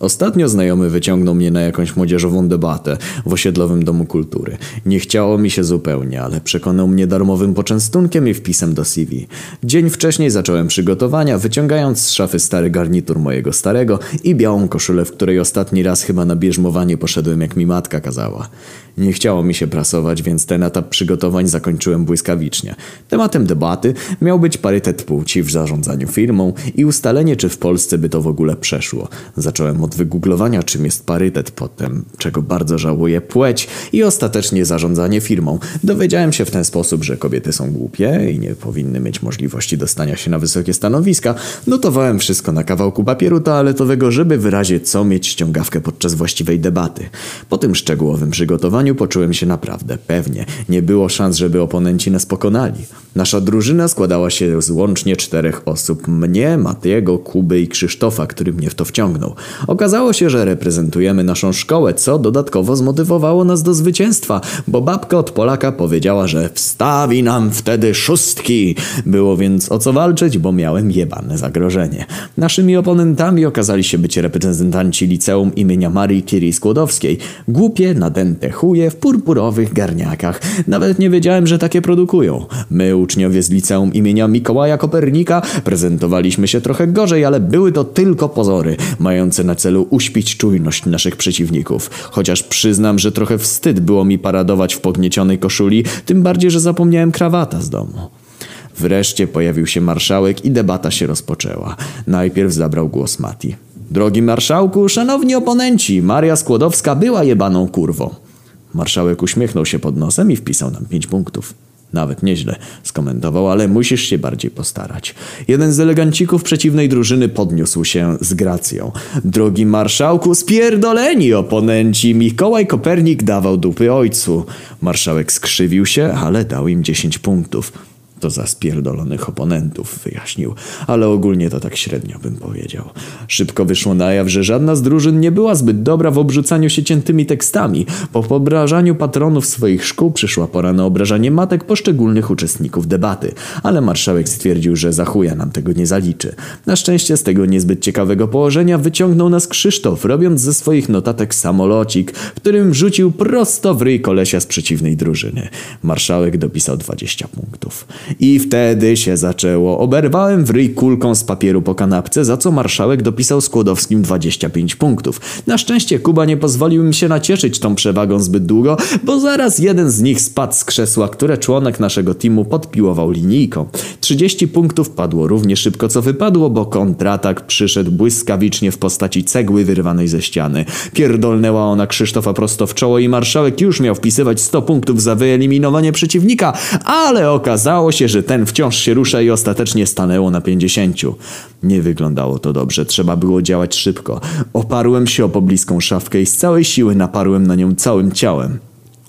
Ostatnio znajomy wyciągnął mnie na jakąś młodzieżową debatę w osiedlowym domu kultury. Nie chciało mi się zupełnie, ale przekonał mnie darmowym poczęstunkiem i wpisem do CV. Dzień wcześniej zacząłem przygotowania, wyciągając z szafy stary garnitur mojego starego i białą koszulę, w której ostatni raz chyba na bierzmowanie poszedłem jak mi matka kazała. Nie chciało mi się prasować, więc ten etap przygotowań zakończyłem błyskawicznie. Tematem debaty miał być parytet płci w zarządzaniu firmą i ustalenie, czy w Polsce by to w ogóle przeszło. Zacząłem od wygooglowania, czym jest parytet, potem, czego bardzo żałuję, płeć i ostatecznie zarządzanie firmą. Dowiedziałem się w ten sposób, że kobiety są głupie i nie powinny mieć możliwości dostania się na wysokie stanowiska. Notowałem wszystko na kawałku papieru toaletowego, żeby wyrazić co mieć ściągawkę podczas właściwej debaty. Po tym szczegółowym przygotowaniu poczułem się naprawdę pewnie. Nie było szans, żeby oponenci nas pokonali. Nasza drużyna składała się z łącznie czterech osób. Mnie, Matiego, Kuby i Krzysztofa, który mnie w to wciągnął. Okazało się, że reprezentujemy naszą szkołę, co dodatkowo zmotywowało nas do zwycięstwa, bo babka od Polaka powiedziała, że wstawi nam wtedy szóstki. Było więc o co walczyć, bo miałem jebane zagrożenie. Naszymi oponentami okazali się być reprezentanci liceum imienia Marii Curie Skłodowskiej. Głupie, nadęte chuje w purpurowych garniakach. Nawet nie wiedziałem, że takie produkują. My, uczniowie z liceum imienia Mikołaja Kopernika, prezentowaliśmy się trochę gorzej, ale były to tylko pozory, mające na celu uśpić czujność naszych przeciwników. Chociaż przyznam, że trochę wstyd było mi paradować w pogniecionej koszuli, tym bardziej, że zapomniałem krawata z domu. Wreszcie pojawił się marszałek i debata się rozpoczęła. Najpierw zabrał głos Mati. Drogi marszałku, szanowni oponenci, Maria Skłodowska była jebaną kurwą. Marszałek uśmiechnął się pod nosem i wpisał nam pięć punktów. Nawet nieźle, skomentował, ale musisz się bardziej postarać. Jeden z elegancików przeciwnej drużyny podniósł się z gracją. Drogi marszałku, spierdoleni oponenci! Mikołaj Kopernik dawał dupy ojcu. Marszałek skrzywił się, ale dał im dziesięć punktów. To za spierdolonych oponentów, wyjaśnił, ale ogólnie to tak średnio bym powiedział. Szybko wyszło na jaw, że żadna z drużyn nie była zbyt dobra w obrzucaniu się ciętymi tekstami. Po obrażaniu patronów swoich szkół przyszła pora na obrażanie matek poszczególnych uczestników debaty, ale marszałek stwierdził, że za chuja nam tego nie zaliczy. Na szczęście z tego niezbyt ciekawego położenia wyciągnął nas Krzysztof, robiąc ze swoich notatek samolocik, którym wrzucił prosto w ryj kolesia z przeciwnej drużyny. Marszałek dopisał 20 punktów. I wtedy się zaczęło. Oberwałem w ryj kulką z papieru po kanapce, za co marszałek dopisał Skłodowskim 25 punktów. Na szczęście Kuba nie pozwolił mi się nacieszyć tą przewagą zbyt długo, bo zaraz jeden z nich spadł z krzesła, które członek naszego teamu podpiłował linijką. 30 punktów padło równie szybko co wypadło, bo kontratak przyszedł błyskawicznie w postaci cegły wyrwanej ze ściany. Pierdolnęła ona Krzysztofa prosto w czoło i marszałek już miał wpisywać 100 punktów za wyeliminowanie przeciwnika, ale okazało się, się, że ten wciąż się rusza i ostatecznie stanęło na pięćdziesięciu. Nie wyglądało to dobrze, trzeba było działać szybko. Oparłem się o pobliską szafkę i z całej siły naparłem na nią całym ciałem.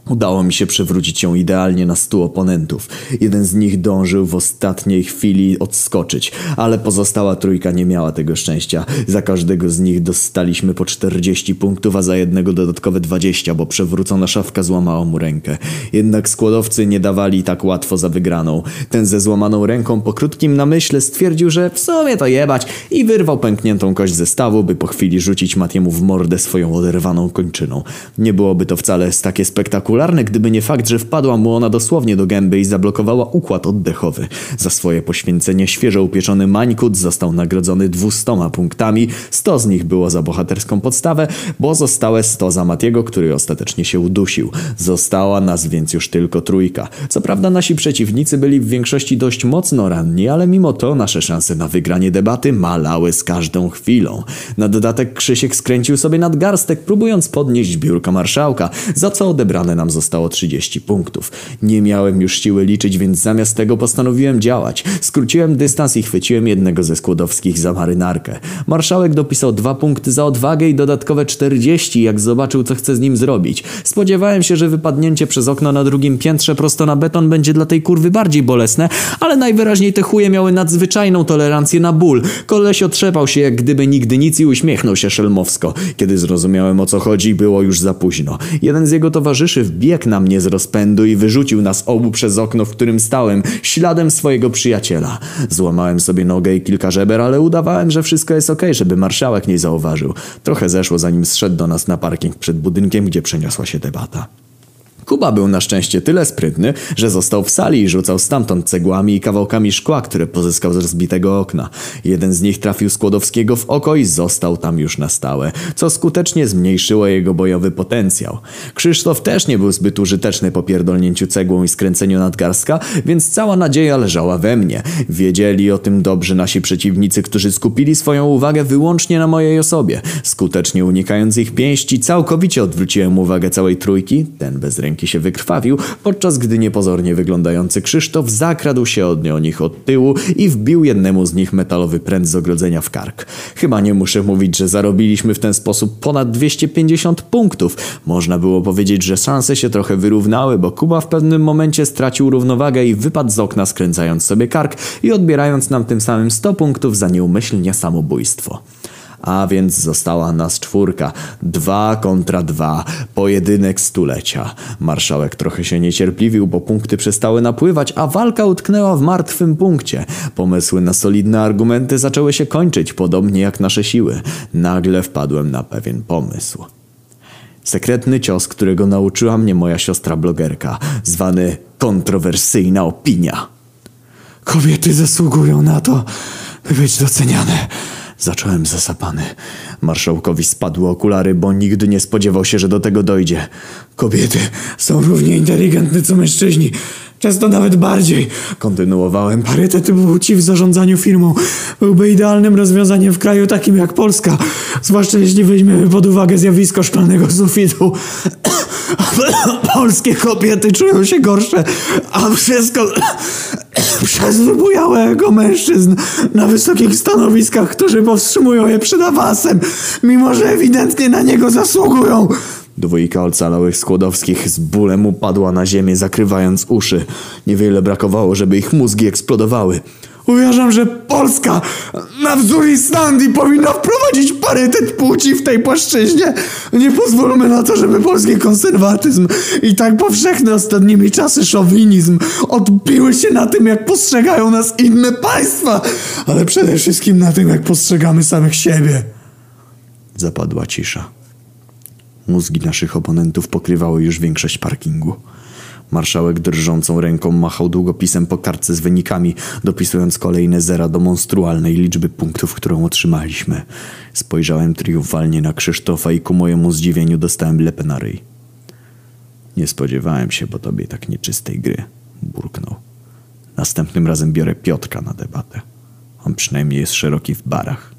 Udało mi się przewrócić ją idealnie na stu oponentów. Jeden z nich dążył w ostatniej chwili odskoczyć, ale pozostała trójka nie miała tego szczęścia. Za każdego z nich dostaliśmy po 40 punktów, a za jednego dodatkowe 20, bo przewrócona szafka złamała mu rękę. Jednak składowcy nie dawali tak łatwo za wygraną. Ten ze złamaną ręką po krótkim namyśle stwierdził, że w sumie to jebać i wyrwał pękniętą kość ze stawu, by po chwili rzucić Matiemu w mordę swoją oderwaną kończyną. Nie byłoby to wcale takie spektakularne, spektakularne, gdyby nie fakt, że wpadła mu ona dosłownie do gęby i zablokowała układ oddechowy. Za swoje poświęcenie świeżo upieczony Mańkut został nagrodzony 200 punktami, 100 z nich było za bohaterską podstawę, bo zostałe 100 za Matiego, który ostatecznie się udusił. Została nas więc już tylko trójka. Co prawda nasi przeciwnicy byli w większości dość mocno ranni, ale mimo to nasze szanse na wygranie debaty malały z każdą chwilą. Na dodatek Krzysiek skręcił sobie nadgarstek, próbując podnieść biurko marszałka, za co odebrane nam zostało 30 punktów. Nie miałem już siły liczyć, więc zamiast tego postanowiłem działać. Skróciłem dystans i chwyciłem jednego ze skłodowskich za marynarkę. Marszałek dopisał dwa punkty za odwagę i dodatkowe 40, jak zobaczył, co chce z nim zrobić. Spodziewałem się, że wypadnięcie przez okno na drugim piętrze prosto na beton będzie dla tej kurwy bardziej bolesne, ale najwyraźniej te chuje miały nadzwyczajną tolerancję na ból. Koleś otrzepał się jak gdyby nigdy nic i uśmiechnął się szelmowsko. Kiedy zrozumiałem o co chodzi, było już za późno. Jeden z jego towarzyszy wbiegł na mnie z rozpędu i wyrzucił nas obu przez okno, w którym stałem, śladem swojego przyjaciela. Złamałem sobie nogę i kilka żeber, ale udawałem, że wszystko jest okej, żeby marszałek nie zauważył. Trochę zeszło, zanim zszedł do nas na parking przed budynkiem, gdzie przeniosła się debata. Kuba był na szczęście tyle sprytny, że został w sali i rzucał stamtąd cegłami i kawałkami szkła, które pozyskał z rozbitego okna. Jeden z nich trafił Skłodowskiego w oko i został tam już na stałe, co skutecznie zmniejszyło jego bojowy potencjał. Krzysztof też nie był zbyt użyteczny po pierdolnięciu cegłą i skręceniu nadgarstka, więc cała nadzieja leżała we mnie. Wiedzieli o tym dobrze nasi przeciwnicy, którzy skupili swoją uwagę wyłącznie na mojej osobie. Skutecznie unikając ich pięści, całkowicie odwróciłem uwagę całej trójki, ten bez ręki się wykrwawił, podczas gdy niepozornie wyglądający Krzysztof zakradł się od nich od tyłu i wbił jednemu z nich metalowy pręt z ogrodzenia w kark. Chyba nie muszę mówić, że zarobiliśmy w ten sposób ponad 250 punktów. Można było powiedzieć, że szanse się trochę wyrównały, bo Kuba w pewnym momencie stracił równowagę i wypadł z okna skręcając sobie kark i odbierając nam tym samym 100 punktów za nieumyślnie samobójstwo. A więc została nas czwórka. Dwa kontra dwa. Pojedynek stulecia. Marszałek trochę się niecierpliwił, bo punkty przestały napływać, a walka utknęła w martwym punkcie. Pomysły na solidne argumenty zaczęły się kończyć, podobnie jak nasze siły. Nagle wpadłem na pewien pomysł. Sekretny cios, którego nauczyła mnie moja siostra blogerka, zwany kontrowersyjna opinia. Kobiety zasługują na to, by być doceniane. Zacząłem zasapany. Marszałkowi spadły okulary, bo nigdy nie spodziewał się, że do tego dojdzie. Kobiety są równie inteligentne co mężczyźni. Często nawet bardziej. Kontynuowałem. Parytet płci w zarządzaniu firmą byłby idealnym rozwiązaniem w kraju takim jak Polska. Zwłaszcza jeśli weźmiemy pod uwagę zjawisko szklanego sufitu. Polskie kobiety czują się gorsze, a wszystko przez wybujałego mężczyzn na wysokich stanowiskach, którzy powstrzymują je przed awansem, mimo że ewidentnie na niego zasługują. Dwójka ocalałych Skłodowskich z bólem upadła na ziemię, zakrywając uszy. Niewiele brakowało, żeby ich mózgi eksplodowały. Uważam, że Polska na wzór Islandii powinna wprowadzić parytet płci w tej płaszczyźnie. Nie pozwólmy na to, żeby polski konserwatyzm i tak powszechny ostatnimi czasy szowinizm odbiły się na tym, jak postrzegają nas inne państwa, ale przede wszystkim na tym, jak postrzegamy samych siebie. Zapadła cisza. Mózgi naszych oponentów pokrywały już większość parkingu. Marszałek drżącą ręką machał długopisem po kartce z wynikami, dopisując kolejne zera do monstrualnej liczby punktów, którą otrzymaliśmy. Spojrzałem triumfalnie na Krzysztofa i ku mojemu zdziwieniu dostałem lepę na ryj. Nie spodziewałem się po tobie tak nieczystej gry, burknął. Następnym razem biorę Piotrka na debatę. On przynajmniej jest szeroki w barach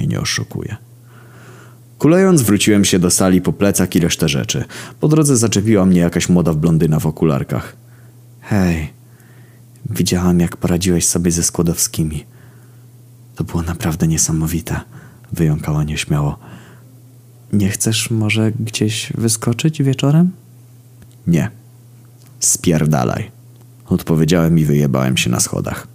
i nie oszukuje. Kulejąc wróciłem się do sali po plecach i resztę rzeczy. Po drodze zaczepiła mnie jakaś młoda blondyna w okularkach. Hej, widziałam jak poradziłeś sobie ze Skłodowskimi. To było naprawdę niesamowite, wyjąkała nieśmiało. Nie chcesz może gdzieś wyskoczyć wieczorem? Nie. Spierdalaj. Odpowiedziałem i wyjebałem się na schodach.